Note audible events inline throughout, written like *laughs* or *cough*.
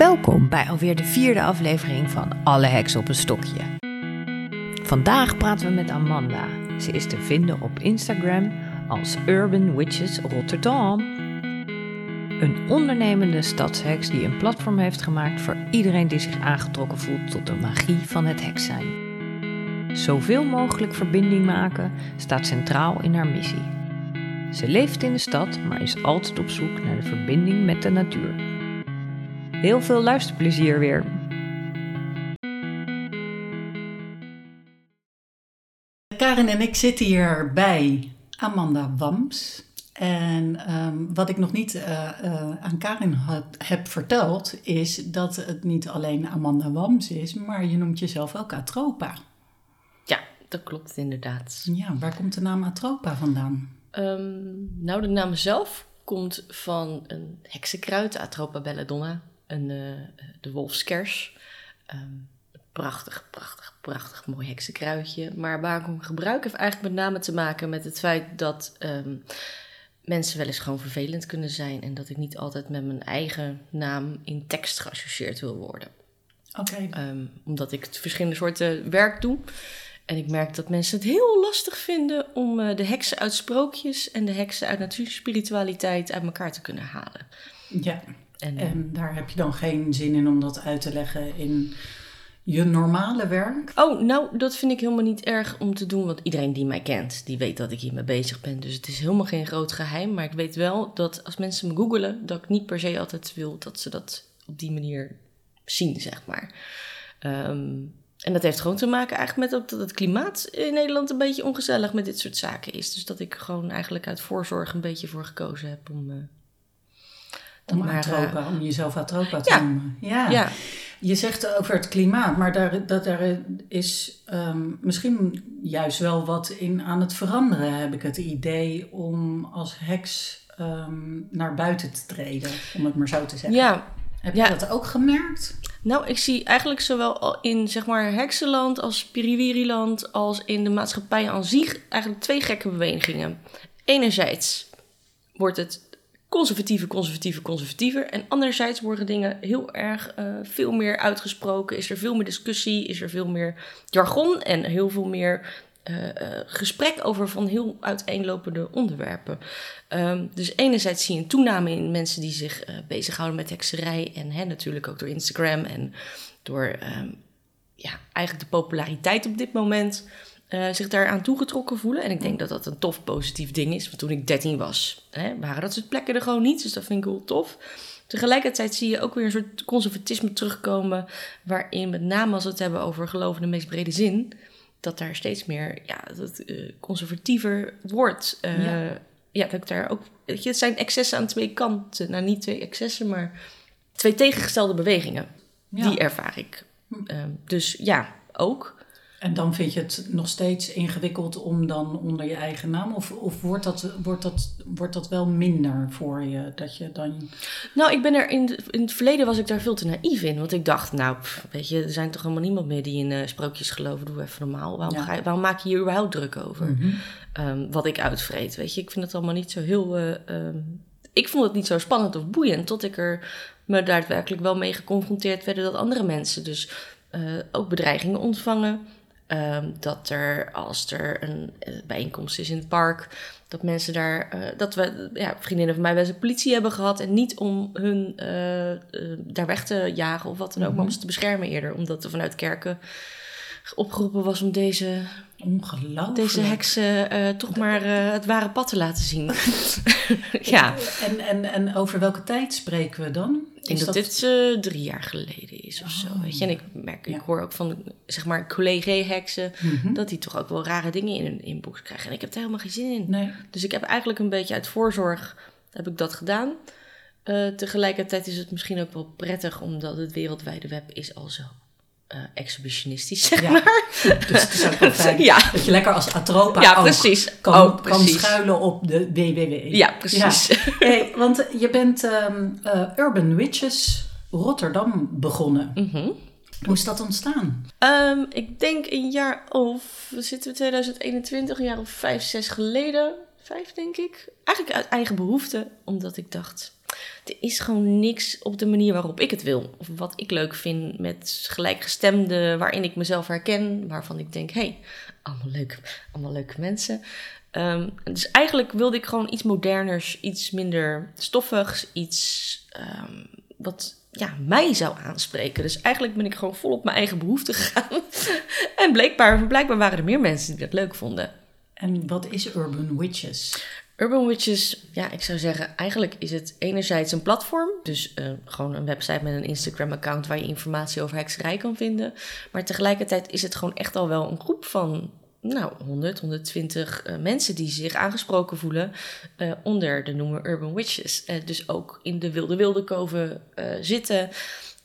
Welkom bij alweer de vierde aflevering van Alle Heks op een Stokje. Vandaag praten we met Amanda. Ze is te vinden op Instagram als Urban Witches Rotterdam. Een ondernemende stadsheks die een platform heeft gemaakt voor iedereen die zich aangetrokken voelt tot de magie van het heks zijn. Zoveel mogelijk verbinding maken staat centraal in haar missie. Ze leeft in de stad, maar is altijd op zoek naar de verbinding met de natuur. Heel veel luisterplezier weer. Karin en ik zitten hier bij Amanda Wams. En ehm, wat ik nog niet eh, eh, aan Karin had, heb verteld, is dat het niet alleen Amanda Wams is, maar je noemt jezelf ook Atropa. Ja, dat klopt inderdaad. Ja, waar komt de naam Atropa vandaan? Ehm, nou, de naam zelf komt van een heksenkruid, Atropa belladonna, een, eh, de wolfskers. Ehm, prachtig, prachtig, prachtig mooi heksenkruidje. Maar waar ik hem gebruik heeft eigenlijk met name te maken met het feit dat ehm, mensen wel eens gewoon vervelend kunnen zijn. En dat ik niet altijd met mijn eigen naam in tekst geassocieerd wil worden. Oké. omdat ik verschillende soorten werk doe. En ik merk dat mensen het heel lastig vinden om eh, de heksen uit sprookjes en de heksen uit natuurspiritualiteit uit elkaar te kunnen halen. Ja, en, en daar heb je dan geen zin in om dat uit te leggen in je normale werk? Oh, nou, dat vind ik helemaal niet erg om te doen. Want iedereen die mij kent, die weet dat ik hiermee bezig ben. Dus het is helemaal geen groot geheim. Maar ik weet wel dat als mensen me googelen, dat ik niet per se altijd wil dat ze dat op die manier zien, zeg maar. Um, en dat heeft gewoon te maken eigenlijk met dat het klimaat in Nederland een beetje ongezellig met dit soort zaken is. Dus dat ik gewoon eigenlijk uit voorzorg een beetje voor gekozen heb om. Uh, om, maar, atropa, uh, om jezelf atropa te noemen. Ja. ja. Je zegt over het klimaat, maar daar, dat, daar is um, misschien juist wel wat in aan het veranderen, heb ik het idee, om als heks um, naar buiten te treden, om het maar zo te zeggen. Ja. Heb je dat ook gemerkt? Nou, ik zie eigenlijk zowel in zeg maar heksenland als Piriwiriland als in de maatschappij aan zich eigenlijk twee gekke bewegingen. Enerzijds wordt het conservatieve, conservatieve, conservatiever. En anderzijds worden dingen heel erg uh, veel meer uitgesproken. Is er veel meer discussie, is er veel meer jargon en heel veel meer uh, uh, gesprek over van heel uiteenlopende onderwerpen. Um, dus enerzijds zie je een toename in mensen die zich uh, bezighouden met hekserij. En hè, natuurlijk ook door Instagram en door um, ja, eigenlijk de populariteit op dit moment. Zich daaraan toegetrokken voelen. En ik denk dat dat een tof positief ding is. Want toen ik 13 was, hè, waren dat soort plekken er gewoon niet. Dus dat vind ik heel tof. Tegelijkertijd zie je ook weer een soort conservatisme terugkomen. Waarin met name als we het hebben over geloof in de meest brede zin dat daar steeds meer ja, dat, uh, conservatiever wordt. Uh, ja. ja. dat ik daar ook. Weet je, het zijn excessen aan twee kanten. Nou, niet twee excessen, maar twee tegengestelde bewegingen. Ja. Die ervaar ik. Uh, dus ja, ook. En dan vind je het nog steeds ingewikkeld om dan onder je eigen naam? Of, of wordt, dat, wordt, dat, wordt dat wel minder voor je? Dat je dan... Nou, ik ben er in, in het verleden was ik daar veel te naïef in. Want ik dacht, nou, weet je, er zijn toch helemaal niemand meer die in uh, sprookjes geloven. Doe even normaal. Waarom, ja. ga je, waarom maak je hier überhaupt druk over? Mm -hmm. um, wat ik uitvreet, weet je. Ik vind het allemaal niet zo heel... Uh, um, ik vond het niet zo spannend of boeiend. Tot ik er me daadwerkelijk wel mee geconfronteerd werden dat andere mensen dus uh, ook bedreigingen ontvangen. Um, dat er, als er een uh, bijeenkomst is in het park, dat mensen daar, uh, dat we, ja, vriendinnen van mij wel eens de politie hebben gehad. En niet om hun uh, daar weg te jagen of wat dan ook, mm -hmm. maar om ze te beschermen eerder. Omdat er vanuit kerken opgeroepen was om deze, deze heksen toch maar het ware pad te laten zien. *laughs* *laughs* ja. En, en, en over welke tijd spreken we dan? Ik denk dat, dat, dit uh, drie jaar geleden is of oh, zo. Weet je? En ik merk, ja. ik hoor ook van zeg maar collega-heksen mm -hmm. dat die toch ook wel rare dingen in hun inbox krijgen. En ik heb daar helemaal geen zin in. Nee. Dus ik heb eigenlijk een beetje uit voorzorg heb ik dat gedaan. Tegelijkertijd is het misschien ook wel prettig, omdat het wereldwijde web is al zo uh, exhibitionistisch, zeg ja. maar. *laughs* Dus het is ook wel fijn ja. dat je lekker als atropa ja, precies. Kan, oh, kan schuilen op de www. Ja, precies. Ja. *laughs* Hey, want je bent um, uh, Urban Witches Rotterdam begonnen. Mm -hmm. Hoe is dat ontstaan? Um, ik denk een jaar of, we zitten in 2021, een jaar of vijf, zes geleden. Vijf, denk ik. Eigenlijk uit eigen behoefte, omdat ik dacht er is gewoon niks op de manier waarop ik het wil. Of wat ik leuk vind met gelijkgestemden, waarin ik mezelf herken, waarvan ik denk, hey, allemaal, leuke, allemaal leuke mensen. Ehm, dus eigenlijk wilde ik gewoon iets moderners, iets minder stoffigs, iets um, wat ja, mij zou aanspreken. Dus eigenlijk ben ik gewoon vol op mijn eigen behoefte gegaan. *laughs* en blijkbaar, blijkbaar waren er meer mensen die dat leuk vonden. En wat is Urban Witches? Urban Witches, ja, ik zou zeggen, eigenlijk is het enerzijds een platform. Dus uh, gewoon een website met een Instagram-account waar je informatie over hekserij kan vinden. Maar tegelijkertijd is het gewoon echt al wel een groep van nou, 100, 120 uh, mensen die zich aangesproken voelen uh, onder de noemer Urban Witches. Dus ook in de Wilde Wilde Koven zitten.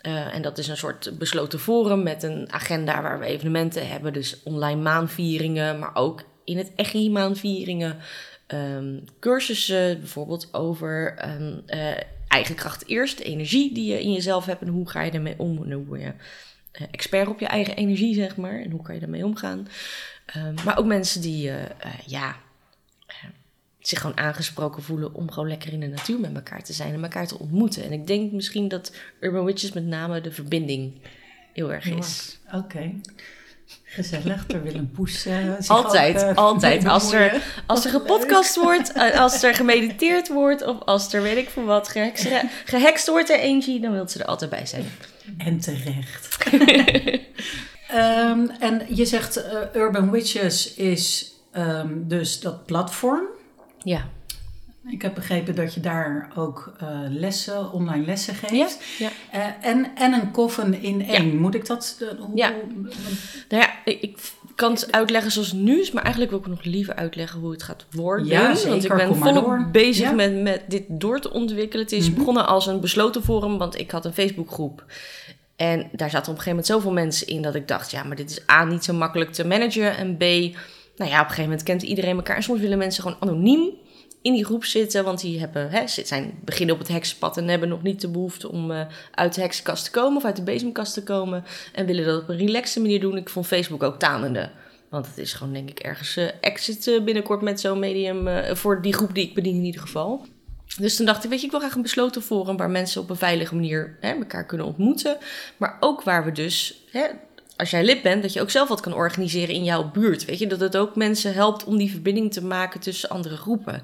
en dat is een soort besloten forum met een agenda waar we evenementen hebben. Dus online maanvieringen, maar ook in het EGI maanvieringen. Um, cursussen bijvoorbeeld over um, eigen kracht eerst, de energie die je in jezelf hebt en hoe ga je ermee om. En hoe je expert op je eigen energie, zeg maar, en hoe kan je daarmee omgaan. Um, maar ook mensen die uh, uh, ja, zich gewoon aangesproken voelen om gewoon lekker in de natuur met elkaar te zijn en elkaar te ontmoeten. En ik denk misschien dat Urban Witches met name de verbinding heel erg is. Oké. Okay. Gezellig, er wil een poes Altijd, ook, altijd. *laughs* Als er, als er gepodcast wordt, als er gemediteerd wordt... of als er, weet ik veel wat, gehekst wordt er eentje... dan wil ze er altijd bij zijn. En terecht. Um, *laughs* en je zegt uh, Urban Witches is um, dus dat platform. Ja. Ik heb begrepen dat je daar ook uh, lessen, online lessen geeft. Ja, ja. Uh, en, en een koffen in één. Ja. Moet ik dat... Hoe, ja. Nou ja, ik kan het uitleggen zoals het nu is, maar eigenlijk wil ik nog liever uitleggen hoe het gaat worden. Ja, zeker. Want ik ben volop bezig met, met dit door te ontwikkelen. Het is mm -hmm. begonnen als een besloten forum, want ik had een Facebookgroep. En daar zaten op een gegeven moment zoveel mensen in dat ik dacht, ja, maar dit is A, niet zo makkelijk te managen. En B, nou ja, op een gegeven moment kent iedereen elkaar. En soms willen mensen gewoon anoniem in die groep zitten, want die hebben, hè, zijn beginnen op het heksenpad en hebben nog niet de behoefte om uh, uit de heksenkast te komen of uit de bezemkast te komen. En willen dat op een relaxe manier doen. Ik vond Facebook ook tanende. Want het is gewoon, denk ik, ergens uh, exit uh, binnenkort met zo'n medium voor die groep die ik bedien in ieder geval. Dus toen dacht ik, weet je, ik wil graag een besloten forum waar mensen op een veilige manier hè, elkaar kunnen ontmoeten. Maar ook waar we dus, hè, als jij lid bent, dat je ook zelf wat kan organiseren in jouw buurt. Weet je, dat het ook mensen helpt om die verbinding te maken tussen andere groepen.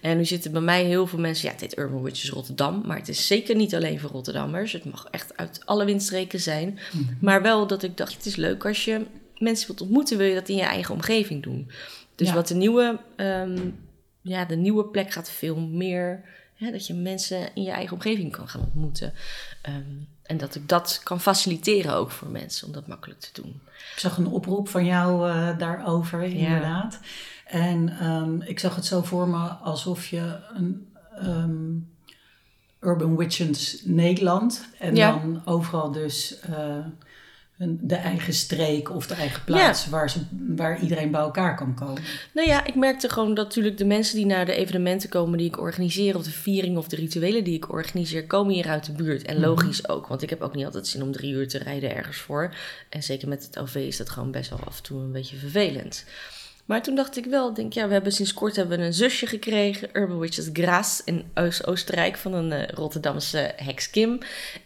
En nu zitten bij mij heel veel mensen, ja, dit Urban Witches Rotterdam, maar het is zeker niet alleen voor Rotterdammers. Het mag echt uit alle windstreken zijn. Mhm. Maar wel dat ik dacht, het is leuk als je mensen wilt ontmoeten, wil je dat in je eigen omgeving doen. Dus ja. wat de nieuwe um, ja, de nieuwe plek gaat veel meer. Hè, dat je mensen in je eigen omgeving kan gaan ontmoeten. Um, en dat ik dat kan faciliteren ook voor mensen om dat makkelijk te doen. Ik zag een oproep van jou uh, daarover, inderdaad. Ja. En um, ik zag het zo voor me alsof je een um, Urban Witches Nederland en ja. dan overal dus. Uh, de eigen streek of de eigen plaats ja. waar, ze, waar iedereen bij elkaar kan komen. Nou ja, ik merkte gewoon dat natuurlijk de mensen die naar de evenementen komen die ik organiseer, of de viering of de rituelen die ik organiseer, komen hier uit de buurt. En logisch ook, want ik heb ook niet altijd zin om drie uur te rijden ergens voor. En zeker met het OV is dat gewoon best wel af en toe een beetje vervelend. Maar toen dacht ik wel, denk ja, we hebben sinds kort hebben we een zusje gekregen, Urban Witches Gras in Oostenrijk van een uh, Rotterdamse heks Kim.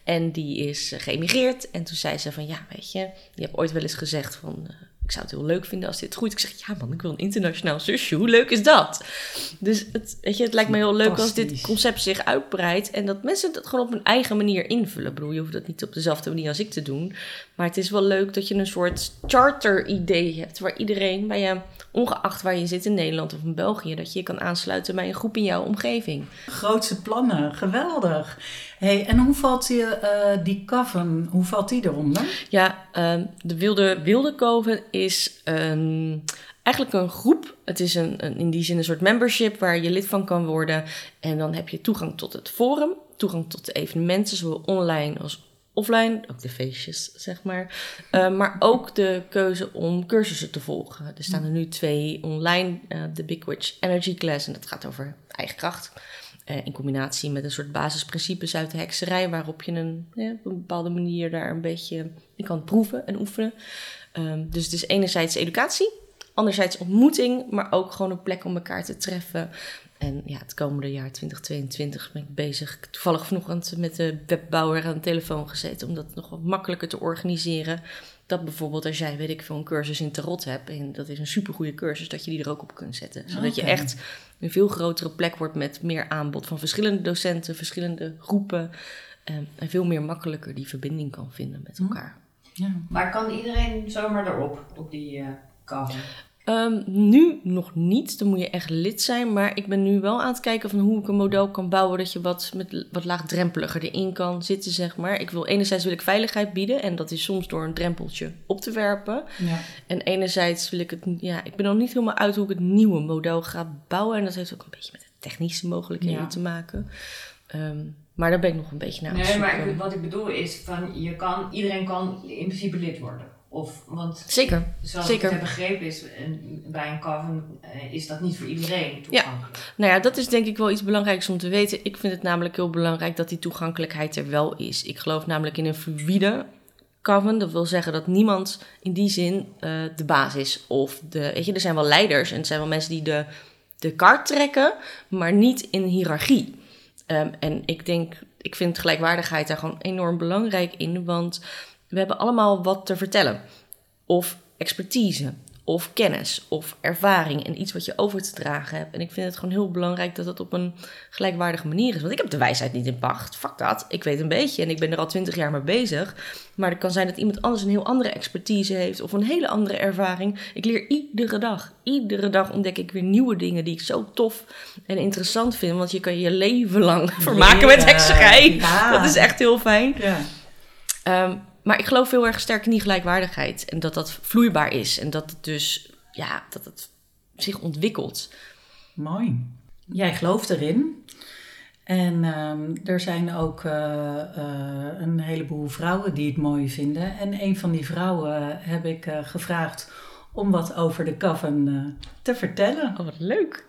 En die is uh, geëmigreerd. En toen zei ze van, ja, weet je, je hebt ooit wel eens gezegd van, uh, ik zou het heel leuk vinden als dit groeit. Ik zeg, ja man, ik wil een internationaal zusje. Hoe leuk is dat? Dus het, weet je, het lijkt me heel leuk als dit concept zich uitbreidt. En dat mensen dat gewoon op hun eigen manier invullen. Ik bedoel, je hoeft dat niet op dezelfde manier als ik te doen. Maar het is wel leuk dat je een soort charter-idee hebt. Waar iedereen, bij je, ongeacht waar je zit in Nederland of in België... dat je je kan aansluiten bij een groep in jouw omgeving. Grootse plannen, geweldig. Hey, en hoe valt die, uh, die coven, hoe valt die eronder? Ja, uh, de Wilde, wilde Coven is een, eigenlijk een groep. Het is een, een, in die zin een soort membership waar je lid van kan worden. En dan heb je toegang tot het forum, toegang tot de evenementen, zowel online als offline, ook de feestjes, zeg maar. Uh, maar ook de keuze om cursussen te volgen. Er staan er nu twee online, uh, de Big Witch Energy Class, en dat gaat over eigen kracht. Uh, in combinatie met een soort basisprincipes uit de hekserij, waarop je een, ja, op een bepaalde manier daar een beetje in kan proeven en oefenen. Um, dus het is enerzijds educatie, anderzijds ontmoeting, maar ook gewoon een plek om elkaar te treffen. En ja, het komende jaar 2022 ben ik bezig. Toevallig vanochtend met de webbouwer aan de telefoon gezeten om dat nog wat makkelijker te organiseren. Dat bijvoorbeeld als jij, weet ik veel, een cursus in tarot hebt, en dat is een supergoeie cursus, dat je die er ook op kunt zetten. Zodat je echt een veel grotere plek wordt met meer aanbod van verschillende docenten, verschillende groepen. En, en veel meer makkelijker die verbinding kan vinden met hm. elkaar. Ja. Maar kan iedereen zomaar erop, op die uh, Um, nu nog niet, dan moet je echt lid zijn. Maar ik ben nu wel aan het kijken van hoe ik een model kan bouwen dat je wat, met, wat laagdrempeliger erin kan zitten, zeg maar. Ik wil enerzijds wil ik veiligheid bieden en dat is soms door een drempeltje op te werpen. Ja. En enerzijds wil ik het, ja, ik ben nog niet helemaal uit hoe ik het nieuwe model ga bouwen. En dat heeft ook een beetje met de technische mogelijkheden te maken. Um, maar daar ben ik nog een beetje naar Nee, maar wat ik bedoel is, van, je kan, iedereen kan in principe lid worden. Of, want Zeker. Zoals Zeker. ik heb begrepen is, bij een coven eh, is dat niet voor iedereen toegankelijk. Ja. Nou ja, dat is denk ik wel iets belangrijks om te weten. Ik vind het namelijk heel belangrijk dat die toegankelijkheid er wel is. Ik geloof namelijk in een fluïde coven. Dat wil zeggen dat niemand in die zin uh, de baas is. Of de, weet je, er zijn wel leiders en er zijn wel mensen die de, de kaart trekken, maar niet in hiërarchie. Um, en ik denk, ik vind gelijkwaardigheid daar gewoon enorm belangrijk in, want we hebben allemaal wat te vertellen. Of expertise, of kennis, of ervaring en iets wat je over te dragen hebt. En ik vind het gewoon heel belangrijk dat het op een gelijkwaardige manier is. Want ik heb de wijsheid niet in pacht. Fuck dat. Ik weet een beetje en ik ben er al twintig jaar mee bezig. Maar het kan zijn dat iemand anders een heel andere expertise heeft of een hele andere ervaring. Ik leer iedere dag. Iedere dag ontdek ik weer nieuwe dingen die ik zo tof en interessant vind. Want je kan je leven lang *laughs* vermaken met hekserij. Dat is echt heel fijn. Ja. Um, maar ik geloof heel erg sterk in die gelijkwaardigheid. En dat dat vloeibaar is. En dat het dus, ja, dat het zich ontwikkelt. Mooi. Jij gelooft erin. En um, er zijn ook uh, uh, een heleboel vrouwen die het mooi vinden. En een van die vrouwen heb ik uh, gevraagd om wat over de coven te vertellen. Oh, wat leuk.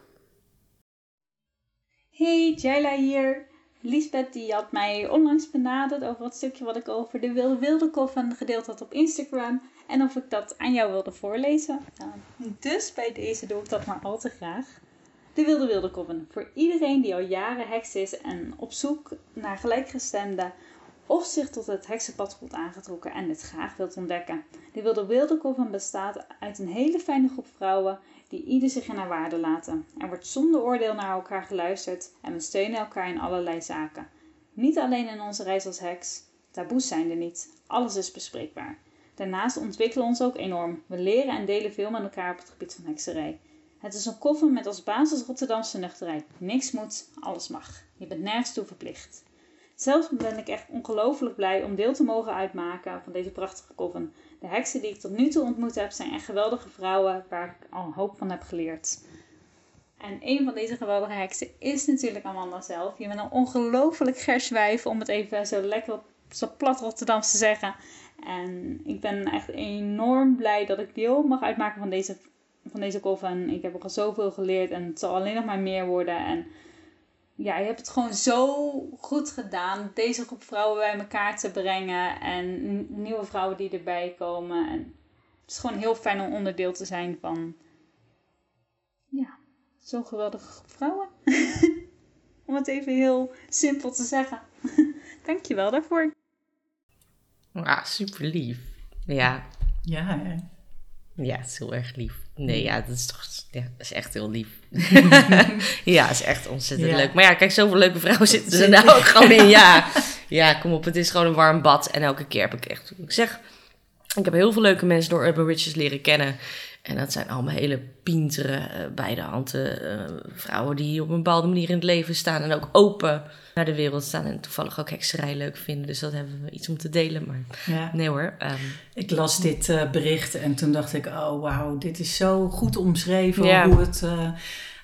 Hey, Jaila hier. Lisbeth die had mij onlangs benaderd over het stukje wat ik over de wilde wilde koffen gedeeld had op Instagram. En of ik dat aan jou wilde voorlezen. dus bij deze doe ik dat maar al te graag. De wilde wilde koffen. Voor iedereen die al jaren heks is en op zoek naar gelijkgestemde of zich tot het heksenpad voelt aangetrokken en dit graag wilt ontdekken. De wilde wilde koffen bestaat uit een hele fijne groep vrouwen die ieder zich in haar waarde laten. Er wordt zonder oordeel naar elkaar geluisterd en we steunen elkaar in allerlei zaken. Niet alleen in onze reis als heks, taboes zijn er niet, alles is bespreekbaar. Daarnaast ontwikkelen we ons ook enorm. We leren en delen veel met elkaar op het gebied van hekserij. Het is een koffer met als basis Rotterdamse nuchterheid. Niks moet, alles mag. Je bent nergens toe verplicht. Zelf ben ik echt ongelooflijk blij om deel te mogen uitmaken van deze prachtige koffen. De heksen die ik tot nu toe ontmoet heb zijn echt geweldige vrouwen waar ik al een hoop van heb geleerd. En een van deze geweldige heksen is natuurlijk Amanda zelf. Je bent een ongelooflijk gerswijf, om het even zo lekker zo plat Rotterdams te zeggen. En ik ben echt enorm blij dat ik deel mag uitmaken van deze, van deze koffen. Ik heb er al zoveel geleerd en het zal alleen nog maar meer worden. En ja, je hebt het gewoon zo goed gedaan. Deze groep vrouwen bij elkaar te brengen. En nieuwe vrouwen die erbij komen. En het is gewoon heel fijn om onderdeel te zijn van. Ja, zo'n geweldige groep vrouwen. *laughs* om het even heel simpel te zeggen. *laughs* Dankjewel daarvoor. Ah, super lief. Ja. Ja, ja, het is heel erg lief. Nee, ja, dat is toch ja, dat is echt heel lief. *laughs* *laughs* ja, is echt ontzettend leuk. Maar ja, kijk, zoveel leuke vrouwen zitten er nou ook gewoon in. Ja. *laughs* ja, kom op, het is gewoon een warm bad. En elke keer heb ik echt, ik zeg, ik heb heel veel leuke mensen door Urban Riches leren kennen. En dat zijn allemaal hele pintere, uh, bij de handen uh, vrouwen die op een bepaalde manier in het leven staan. En ook open naar de wereld staan. En toevallig ook hekserij leuk vinden. Dus dat hebben we iets om te delen. Maar ja. nee hoor. Um, ik las dit uh, bericht en toen dacht ik, oh wauw, dit is zo goed omschreven ja. hoe het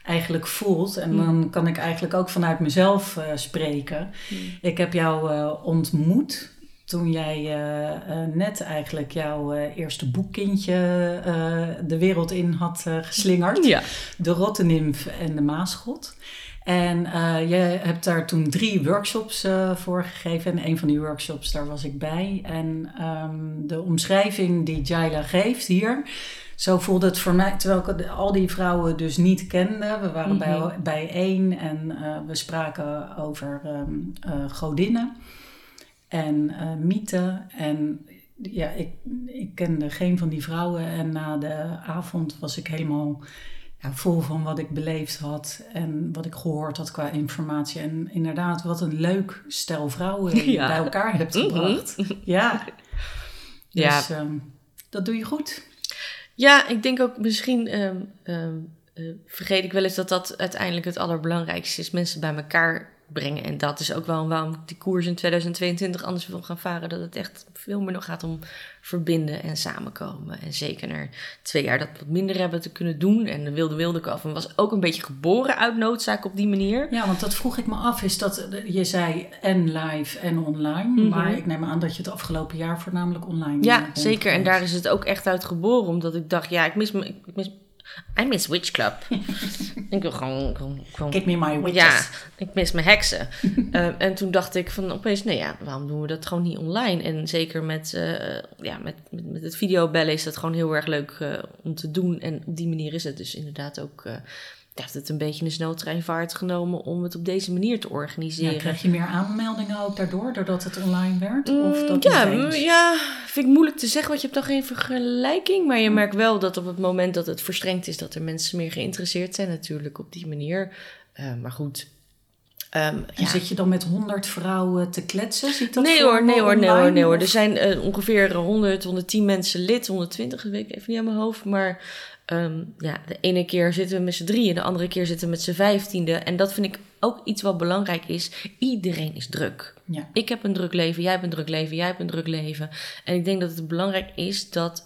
eigenlijk voelt. En dan kan ik eigenlijk ook vanuit mezelf spreken. Mm. Ik heb jou ontmoet toen jij uh, uh, net eigenlijk jouw uh, eerste boekkindje de wereld in had geslingerd. Ja. De Rottenimf en de Maasgod. En je hebt daar toen drie workshops voor gegeven. En een van die workshops, daar was ik bij. En um, de omschrijving die Jaila geeft hier, zo voelde het voor mij, terwijl ik al die vrouwen dus niet kende. We waren mm -hmm. bij, bijeen en we spraken over um, godinnen en mythen. En ja, ik, ik kende geen van die vrouwen. En na de avond was ik helemaal ja, vol van wat ik beleefd had en wat ik gehoord had qua informatie. En inderdaad, wat een leuk stel vrouwen *laughs* ja. bij elkaar hebt mhm. gebracht. Ja. ja. Dus um, dat doe je goed. Ja, ik denk ook misschien. Um, um, uh, vergeet ik wel eens dat dat uiteindelijk het allerbelangrijkste is. Mensen bij elkaar brengen. En dat is ook wel waarom ik die koers in 2022 anders wil gaan varen. Dat het echt veel meer nog gaat om verbinden en samenkomen. En zeker na twee jaar dat wat minder hebben te kunnen doen. En de Wilde Wilde Koven was ook een beetje geboren uit noodzaak op die manier. Ja, want dat vroeg ik me af. Is dat, je zei en live en online. Mm -hmm. Maar ik neem aan dat je het afgelopen jaar voornamelijk online Ja, zeker. En daar is het ook echt uit geboren. Omdat ik dacht, ja, ik mis me... Ik mis, I miss Witch Club. *laughs* ik wil gewoon, gewoon, Give me my witches. Ja, ik mis mijn heksen. uh, *laughs* en toen dacht ik van opeens, nee ja, waarom doen we dat gewoon niet online? En zeker met, uh, ja, met, met, met, het videobellen is dat gewoon heel erg leuk uh, om te doen. En op die manier is het dus inderdaad ook heeft het een beetje een sneltreinvaart genomen om het op deze manier te organiseren. Ja, krijg je meer aanmeldingen ook daardoor, doordat het online werd? Of dat ja, ja, vind ik moeilijk te zeggen, want je hebt dan geen vergelijking. Maar je merkt wel dat op het moment dat het verstrengd is, dat er mensen meer geïnteresseerd zijn natuurlijk op die manier. Uh, maar goed, Um, en ja. zit je dan met 100 vrouwen te kletsen? Ziet dat nee, hoor, nee, hoor, nee hoor, nee hoor. Er zijn uh, ongeveer 100, 110 mensen lid, 120, dat weet ik even niet aan mijn hoofd. Maar um, ja, de ene keer zitten we met z'n drieën, de andere keer zitten we met z'n vijftiende. En dat vind ik ook iets wat belangrijk is. Iedereen is druk. Ja. Ik heb een druk leven, jij hebt een druk leven, jij hebt een druk leven. En ik denk dat het belangrijk is dat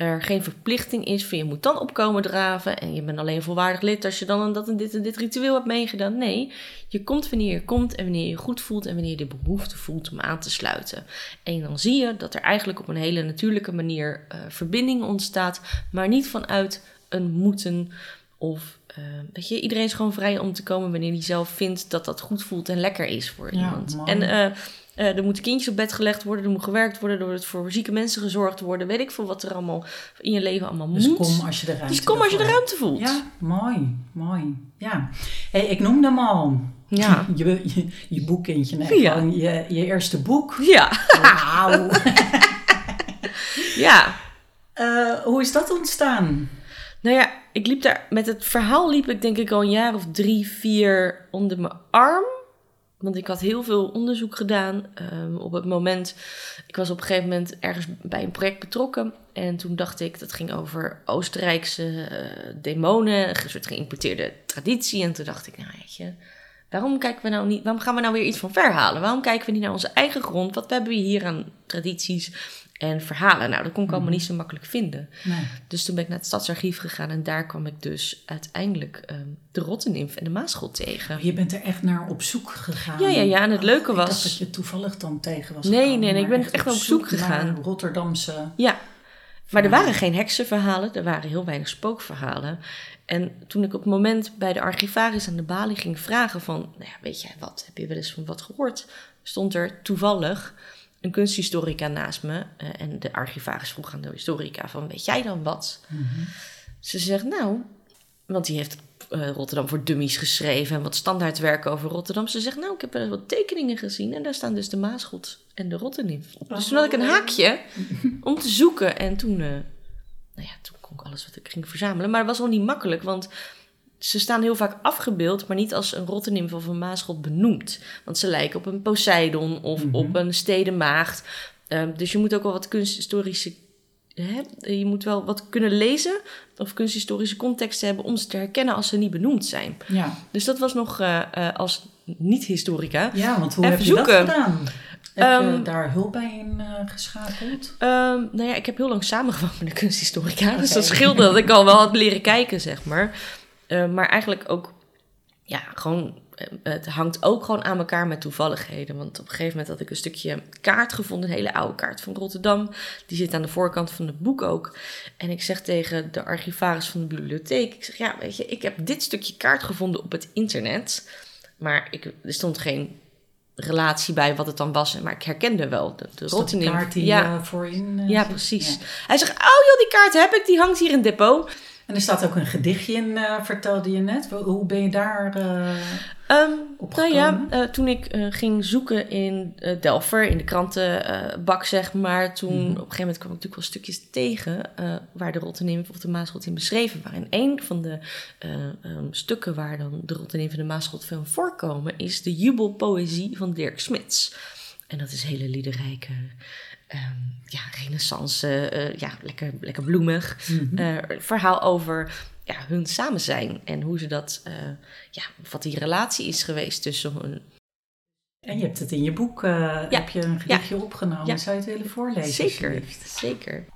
er geen verplichting is van je moet dan opkomen draven en je bent alleen volwaardig lid als je dan dat en dit en dit ritueel hebt meegedaan. Nee, je komt wanneer je komt en wanneer je je goed voelt en wanneer je de behoefte voelt om aan te sluiten. En dan zie je dat er eigenlijk op een hele natuurlijke manier uh, verbinding ontstaat, maar niet vanuit een moeten of uh, weet je, iedereen is gewoon vrij om te komen wanneer hij zelf vindt dat dat goed voelt en lekker is voor ja, iemand. En uh, uh, er moeten kindjes op bed gelegd worden, er moet gewerkt worden, er wordt voor zieke mensen gezorgd worden. Weet ik veel wat er allemaal in je leven allemaal dus moet. Kom als je de ruimte dus kom als je de ruimte voelt. Ja, mooi, mooi. Ja. Hey, ik noemde hem al. Ja. *laughs* Je, je, je boekkindje, nee, Ja. gewoon je, je eerste boek. Ja. Wauw. *laughs* ja. *laughs* Eh, hoe is dat ontstaan? Nou ja, ik liep daar met het verhaal liep ik denk ik al een jaar of drie, vier onder mijn arm. Want ik had heel veel onderzoek gedaan. Um, op het moment, ik was op een gegeven moment ergens bij een project betrokken. En toen dacht ik, dat ging over Oostenrijkse uh, demonen, een soort geïmporteerde traditie. En toen dacht ik, nou weet je, waarom kijken we nou niet, waarom gaan we nou weer iets van verhalen? Waarom kijken we niet naar onze eigen grond? Wat hebben we hier aan tradities en verhalen? Nou, dat kon ik allemaal niet zo makkelijk vinden. Nee. Dus toen ben ik naar het stadsarchief gegaan en daar kwam ik dus uiteindelijk um, de Rottenimf en de Maasgod tegen. Je bent er echt naar op zoek gegaan. Ja, ja, ja. En het leuke Ik was. dacht dat je toevallig dan tegen was. Nee, gekomen, nee, nee, ik ben echt op zoek gegaan. Naar Rotterdamse. Ja, maar er waren geen heksenverhalen, er waren heel weinig spookverhalen. En toen ik op het moment bij de archivaris aan de balie ging vragen van, nou ja, weet jij wat, heb je wel eens van wat gehoord? Stond er toevallig een kunsthistorica naast me. Uh, en de archivaris vroeg aan de historica van, weet jij dan wat? Mm -hmm. Ze zegt, nou, want die heeft uh, Rotterdam voor Dummies geschreven en wat standaardwerken over Rotterdam. Ze zegt, nou, ik heb er wat tekeningen gezien en daar staan dus de Maasgod en de op. Dus toen had ik een haakje om te zoeken en toen, uh, nou ja, toen alles wat ik ging verzamelen. Maar het was wel niet makkelijk, want ze staan heel vaak afgebeeld, maar niet als een rottenimf of een maasgod benoemd. Want ze lijken op een Poseidon of Mhm. mm -hmm. op een stedenmaagd. Um, dus je moet ook wel wat kunsthistorische... Hè? Je moet wel wat kunnen lezen of kunsthistorische context hebben om ze te herkennen als ze niet benoemd zijn. Ja. Dus dat was nog uh, uh, als niet-historica. Ja, want hoe heb je zoeken. dat gedaan? Heb um, je daar hulp bij in uh, geschakeld? Um, nou ja, ik heb heel lang samengewoond met een kunsthistorica. Okay. Dus dat scheelde dat ik al wel had leren kijken, zeg maar. Uh, maar eigenlijk ook, ja, gewoon het hangt ook gewoon aan elkaar met toevalligheden. Want op een gegeven moment had ik een stukje kaart gevonden, een hele oude kaart van Rotterdam. Die zit aan de voorkant van het boek ook. En ik zeg tegen de archivaris van de bibliotheek: Ik zeg, ja, weet je, ik heb dit stukje kaart gevonden op het internet. Maar ik, er stond geen relatie bij wat het dan was. Maar ik herkende wel de, de kaart die ja. Uh, voorin uh, Ja, precies. Hij zegt, oh joh, die kaart heb ik, die hangt hier in het depot. En er staat ook een gedichtje in, uh, vertelde je net. Hoe ben je daar Um, nou ja, uh, toen ik uh, ging zoeken in uh, Delver, in de krantenbak zeg maar, toen mm. op een gegeven moment kwam ik natuurlijk wel stukjes tegen waar de Rotterdam of de Maasrot in beschreven waren. En een van de um, stukken waar dan de Rotterdam en de Maasrot film voorkomen is de jubelpoëzie van Dirk Smits. En dat is hele liederrijke, um, ja, renaissance, ja, lekker, lekker bloemig mm -hmm. verhaal over ja, hun samen zijn en hoe ze dat, uh, ja, wat die relatie is geweest tussen hun. En je hebt het in je boek, ja. heb je een gedichtje ja. opgenomen. Ja. Zou je het willen voorlezen? Zeker, zeker.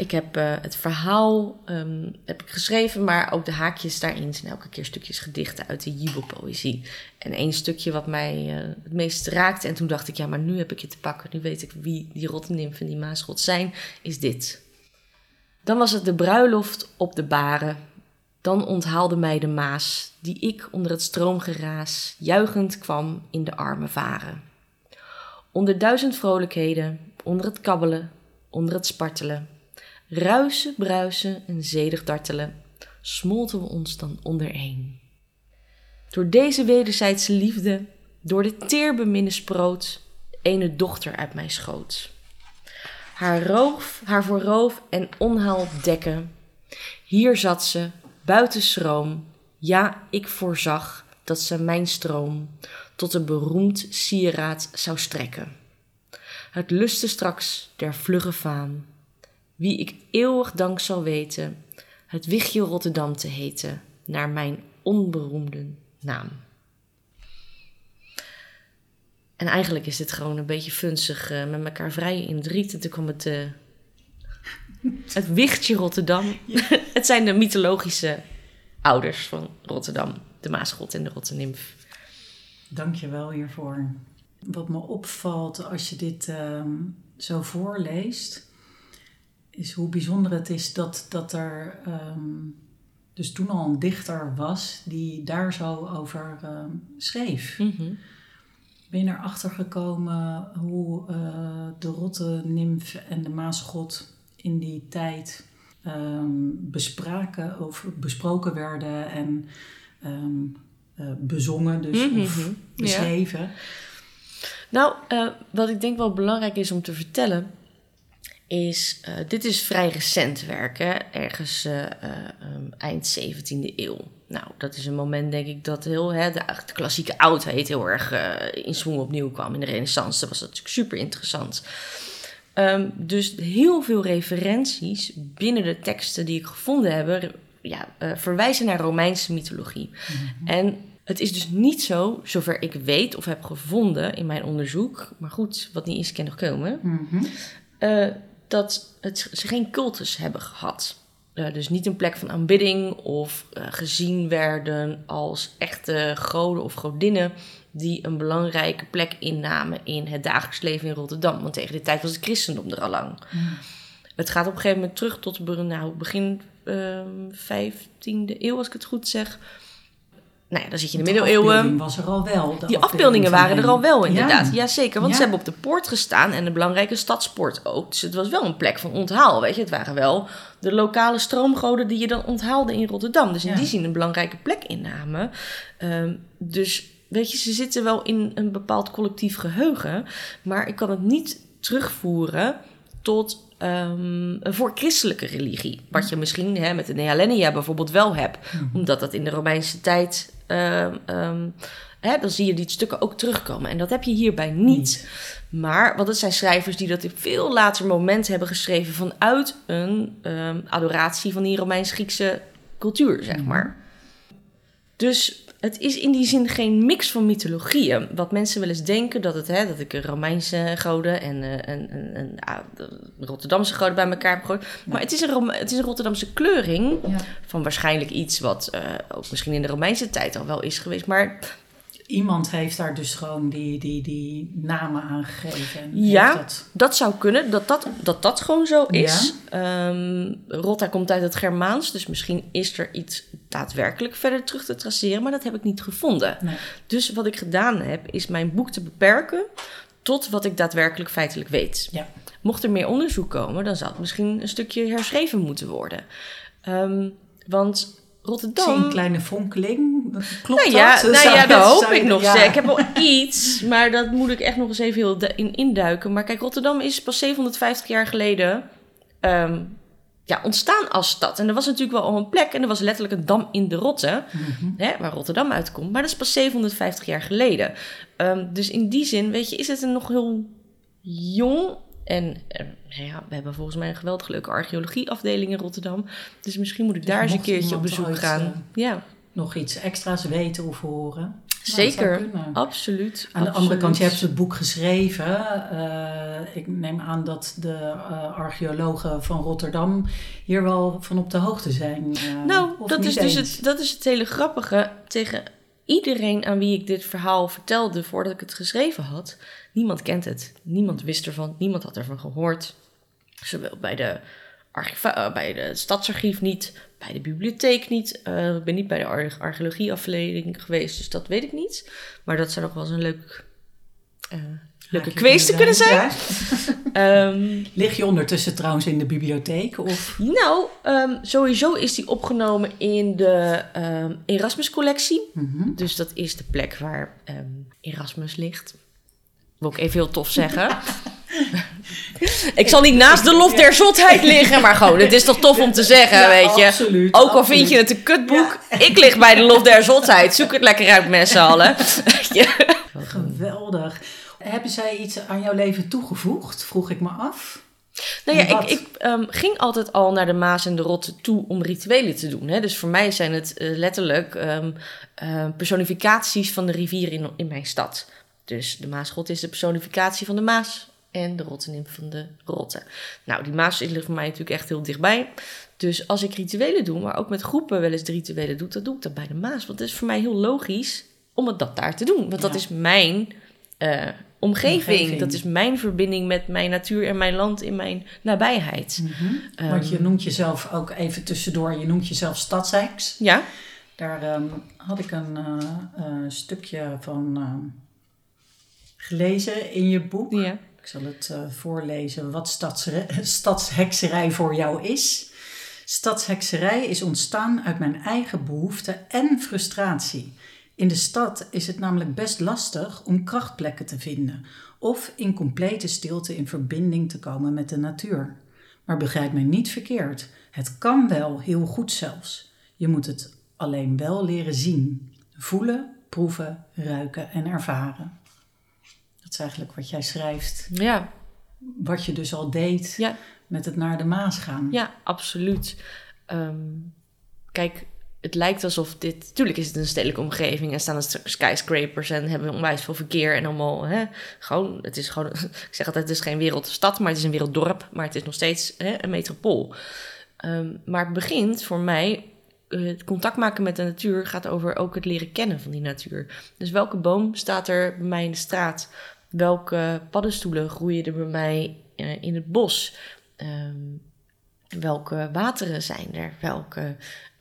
Ik heb uh, het verhaal um, heb ik geschreven, maar ook de haakjes daarin zijn elke keer stukjes gedichten uit de jubelpoëzie. En één stukje wat mij uh, het meest raakte, en toen dacht ik, ja, maar nu heb ik je te pakken, nu weet ik wie die rottenimfen en die maasrot zijn, is dit. Dan was het de bruiloft op de baren, dan onthaalde mij de Maas, die ik onder het stroomgeraas juichend kwam in de armen varen. Onder duizend vrolijkheden, onder het kabbelen, onder het spartelen, ruisen, bruisen en zedig dartelen, smolten we ons dan ondereen. Door deze wederzijdse liefde, door de teerbeminne sproot, ene dochter uit mijn schoot. Haar roof, haar voor roof en onhaal dekken, hier zat ze, buiten schroom. Ja, ik voorzag dat ze mijn stroom tot een beroemd sieraad zou strekken. Het lustte straks der vlugge faam, wie ik eeuwig dank zal weten, het wichtje Rotterdam te heten, naar mijn onberoemde naam. En eigenlijk is dit gewoon een beetje funzig uh, met elkaar vrij in het riet. En toen het uh, het wichtje Rotterdam. *laughs* het zijn de mythologische ouders van Rotterdam. De Maasgod en de Rottenimf. Dank je wel hiervoor. Wat me opvalt als je dit ehm, zo voorleest, is hoe bijzonder het is dat, dat er ehm, dus toen al een dichter was die daar zo over ehm, schreef. Mm Ben je erachter gekomen hoe uh, de Rottenimf en de Maasgod in die tijd um, bespraken of besproken werden en uh, bezongen, dus mm -hmm. of beschreven. Ja. Nou, uh, wat ik denk wel belangrijk is om te vertellen, is: uh, dit is vrij recent werk, hè? ergens um, eind 17e eeuw. Nou, dat is een moment, denk ik, dat heel, hè, de, de klassieke oudheid heel erg in swing opnieuw kwam. In de Renaissance dat was dat natuurlijk super interessant. Um, dus heel veel referenties binnen de teksten die ik gevonden heb, ja, verwijzen naar Romeinse mythologie. Mm-hmm. En het is dus niet zo, zover ik weet of heb gevonden in mijn onderzoek, maar goed, wat niet is, kan nog komen, uh, dat het, ze geen cultus hebben gehad. Uh, dus niet een plek van aanbidding of gezien werden als echte goden of godinnen die een belangrijke plek innamen in het dagelijks leven in Rotterdam. Want tegen die tijd was het christendom er al lang. Het gaat op een gegeven moment terug tot nou, begin uh, ehm, 15e eeuw, als ik het goed zeg. Nou ja, dan zit je in de, middeleeuwen. was er al wel. Die afbeeldingen waren er al wel, inderdaad. Ja. Jazeker, want ze hebben op de poort gestaan en een belangrijke stadspoort ook. Dus het was wel een plek van onthaal, weet je. Het waren wel de lokale stroomgoden die je dan onthaalde in Rotterdam. Dus in die zin een belangrijke plek innamen. Um, dus weet je, ze zitten wel in een bepaald collectief geheugen, maar ik kan het niet terugvoeren tot um, een voorchristelijke religie. Wat je misschien hè, met de Nealenia bijvoorbeeld wel hebt, mhm. omdat dat in de Romeinse tijd. Um, hè, dan zie je die stukken ook terugkomen. En dat heb je hierbij niet. Maar, want het zijn schrijvers die dat op veel later moment hebben geschreven vanuit een adoratie van die Romeins-Griekse cultuur, zeg mhm. maar. Dus het is in die zin geen mix van mythologieën. Wat mensen wel eens denken dat, het, hè, dat ik een Romeinse goden en een, een, een, een Rotterdamse goden bij elkaar heb gegooid. Maar het is, een, het is een Rotterdamse kleuring van waarschijnlijk iets wat uh, ook misschien in de Romeinse tijd al wel is geweest. Maar iemand heeft daar dus gewoon die, die, die namen aangegeven. Ja, dat... dat... zou kunnen, dat dat, dat, dat gewoon zo is. Ja. Ehm, Rotta komt uit het Germaans, dus misschien is er iets daadwerkelijk verder terug te traceren, maar dat heb ik niet gevonden. Nee. Dus wat ik gedaan heb, is mijn boek te beperken tot wat ik daadwerkelijk feitelijk weet. Ja. Mocht er meer onderzoek komen, dan zou het misschien een stukje herschreven moeten worden. Um, want Rotterdam. Zie een kleine fonkeling. Klopt nou ja, dat? Nou ja, dat hoop ik nog ja. Ik heb *laughs* wel iets, maar dat moet ik echt nog eens even heel in induiken. Maar kijk, Rotterdam is pas 750 jaar geleden um, ja, ontstaan als stad. En er was natuurlijk wel al een plek en er was letterlijk een dam in de Rotte, mm hè, waar Rotterdam uitkomt. Maar dat is pas 750 jaar geleden. Um, dus in die zin, weet je, is het een nog heel jong en uh, ja, we hebben volgens mij een geweldig leuke archeologieafdeling in Rotterdam. Dus misschien moet ik dus daar eens een keertje op bezoek gaan. Uh, ja. Nog iets extra's weten of horen. Nou, Zeker, absoluut. Aan de andere kant, je hebt het boek geschreven. Uh, ik neem aan dat de uh, archeologen van Rotterdam hier wel van op de hoogte zijn. Nou, dat is, dus het, dat is het hele grappige. Tegen iedereen aan wie ik dit verhaal vertelde voordat ik het geschreven had, niemand kent het. Niemand wist ervan, niemand had ervan gehoord. Zowel bij de, uh, bij de stadsarchief niet, bij de bibliotheek niet. Uh, ik ben niet bij de archeologieafdeling geweest, dus dat weet ik niet. Maar dat zou nog wel eens een leuk, uh, leuke quiz te kunnen zijn. um, *laughs* Lig je ondertussen trouwens in de bibliotheek? Of? Nou, um, sowieso is die opgenomen in de um, Erasmus-collectie. Mm -hmm. Dus dat is de plek waar Erasmus ligt. Wil ik even heel tof zeggen. *laughs* ik zal niet naast de lof der zotheid liggen, maar gewoon, het is toch tof om te zeggen, weet je. Absoluut, Ook al vind je het een kutboek, ik lig bij de lof der zotheid. Zoek het lekker uit met z'n allen. *laughs* Geweldig. Hebben zij iets aan jouw leven toegevoegd? Vroeg ik me af. Nou ja, ik, ik um, ging altijd al naar de Maas en de Rotte toe om rituelen te doen. Hè. Dus voor mij zijn het uh, letterlijk um, uh, personificaties van de rivier in, in mijn stad. Dus de Maasgrot is de personificatie van de Maas en de Rottenimf van de Rotte. Nou, die Maas ligt voor mij natuurlijk echt heel dichtbij. Dus als ik rituelen doe, maar ook met groepen wel eens de rituelen doe, dan doe ik dat bij de Maas. Want het is voor mij heel logisch om het dat daar te doen. Want dat is mijn uh, omgeving. Dat is mijn verbinding met mijn natuur en mijn land in mijn nabijheid. Mm -hmm. um, Want je noemt jezelf ook even tussendoor, je noemt jezelf stadsheks. Ja. Daar um, had ik een uh, uh, stukje van gelezen in je boek. Ja. Ik zal het uh, voorlezen wat *laughs* stadshekserij voor jou is. Stadshekserij is ontstaan uit mijn eigen behoefte en frustratie. In de stad is het namelijk best lastig om krachtplekken te vinden of in complete stilte in verbinding te komen met de natuur. Maar begrijp mij niet verkeerd, het kan wel heel goed zelfs. Je moet het alleen wel leren zien, voelen, proeven, ruiken en ervaren. Dat is eigenlijk wat jij schrijft. Ja. Wat je dus al deed ja. met het naar de Maas gaan. Ja, absoluut. Um, kijk, het lijkt alsof dit... Natuurlijk is het een stedelijke omgeving en staan er skyscrapers en hebben onwijs veel verkeer en allemaal... Hè, gewoon, het is gewoon... *laughs* Ik zeg altijd, het is geen wereldstad, maar het is een werelddorp. Maar het is nog steeds hè, een metropool. Um, maar het begint voor mij het contact maken met de natuur gaat over ook het leren kennen van die natuur. Dus welke boom staat er bij mij in de straat? Welke paddenstoelen groeien er bij mij uh, in het bos? Um, welke wateren zijn er? Welke,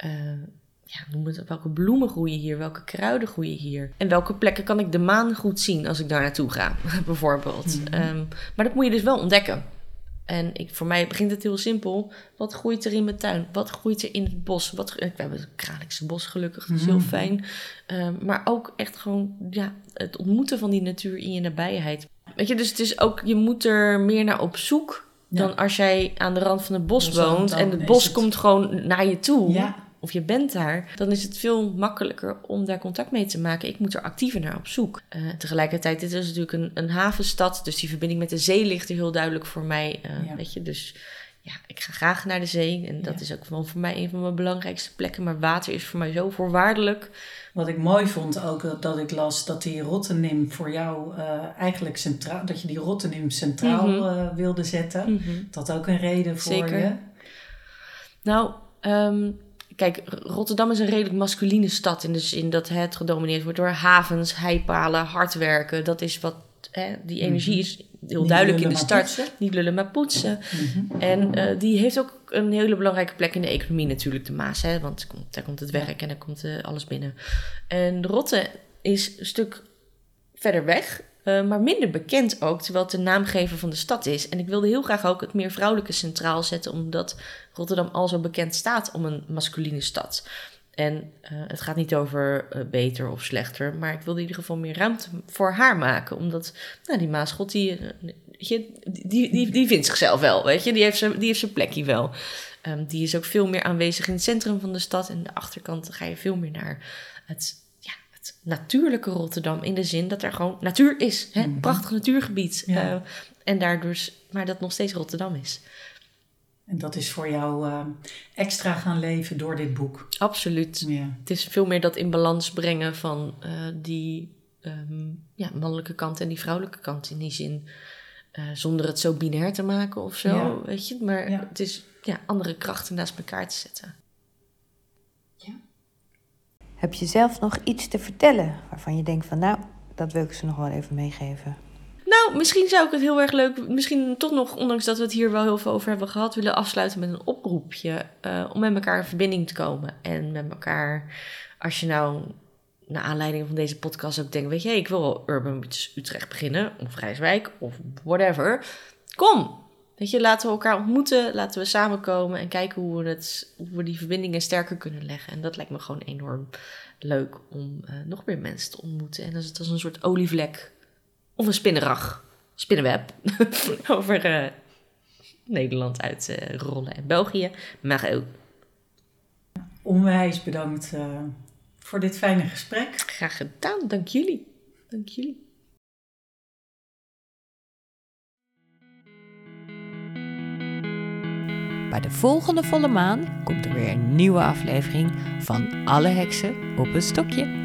uh, ja, noem het, welke bloemen groeien hier? Welke kruiden groeien hier? En welke plekken kan ik de maan goed zien als ik daar naartoe ga, *laughs* bijvoorbeeld? Mm -hmm. um, maar dat moet je dus wel ontdekken. En ik, voor mij begint het heel simpel. Wat groeit er in mijn tuin? Wat groeit er in het bos? Wat, we hebben het Kralingse bos gelukkig, dat is heel fijn. Um, maar ook echt gewoon ja, het ontmoeten van die natuur in je nabijheid. Weet je, dus het is ook, je moet er meer naar op zoek dan als jij aan de rand van het bos woont en het bos het... komt gewoon naar je toe. Ja. Of je bent daar, dan is het veel makkelijker om daar contact mee te maken. Ik moet er actiever naar op zoek. Uh, tegelijkertijd, dit is natuurlijk een, een, havenstad, dus die verbinding met de zee ligt er heel duidelijk voor mij. Uh, ja. Weet je, dus ja, ik ga graag naar de zee. En dat ja. is ook wel voor mij een van mijn belangrijkste plekken. Maar water is voor mij zo voorwaardelijk. Wat ik mooi vond ook dat ik las dat die Rottenim voor jou uh, eigenlijk centraal, dat je die Rottenim centraal mm -hmm. uh, wilde zetten. Mm -hmm. Dat ook een reden voor Zeker. je. Nou, um, kijk, Rotterdam is een redelijk masculine stad in de zin dat het gedomineerd wordt door havens, heipalen, hard werken. Dat is wat, hè, die energie mhm. is heel duidelijk in de start. Niet lullen, maar poetsen. Mhm. En uh, die heeft ook een hele belangrijke plek in de economie natuurlijk, de Maas. Hè, want daar komt het werk en daar komt uh, alles binnen. En Rotte is een stuk verder weg. Uh, maar minder bekend ook, terwijl het de naamgever van de stad is. En ik wilde heel graag ook het meer vrouwelijke centraal zetten, omdat Rotterdam al zo bekend staat om een masculine stad. En uh, het gaat niet over uh, beter of slechter, maar ik wilde in ieder geval meer ruimte voor haar maken. Omdat nou, die Maaschot, die, die, die, die, vindt zichzelf wel, weet je. Die heeft zijn, die heeft zijn plekje wel. Um, die is ook veel meer aanwezig in het centrum van de stad. En de achterkant ga je veel meer naar het natuurlijke Rotterdam. In de zin dat er gewoon natuur is. Hè? Mhm. Prachtig natuurgebied. Uh, en daardoor, maar dat nog steeds Rotterdam is. En dat is voor jou uh, extra gaan leven door dit boek. Absoluut. Ja. Het is veel meer dat in balans brengen van uh, die um, ja, mannelijke kant en die vrouwelijke kant. In die zin, zonder het zo binair te maken of zo, ja. weet je. Maar het is ja, andere krachten naast elkaar te zetten. Heb je zelf nog iets te vertellen waarvan je denkt van nou, dat wil ik ze nog wel even meegeven? Nou, misschien zou ik het heel erg leuk, misschien toch nog, ondanks dat we het hier wel heel veel over hebben gehad, willen afsluiten met een oproepje uh, om met elkaar in verbinding te komen. En met elkaar, als je nou naar aanleiding van deze podcast ook denkt, weet je, ik wil Urban Utrecht beginnen, of Rijswijk, of whatever. Kom, Weet je, laten we elkaar ontmoeten, laten we samenkomen en kijken hoe we, het, hoe we die verbindingen sterker kunnen leggen. En dat lijkt me gewoon enorm leuk om uh, nog meer mensen te ontmoeten. En dat is, dat is een soort olievlek of een spinnenrag, spinnenweb *laughs* over uh, Nederland uit uh, rollen en België, maar ook. Onwijs bedankt voor dit fijne gesprek. Graag gedaan, dank jullie. Dank jullie. Bij de volgende volle maan komt er weer een nieuwe aflevering van Alle Heksen op een stokje.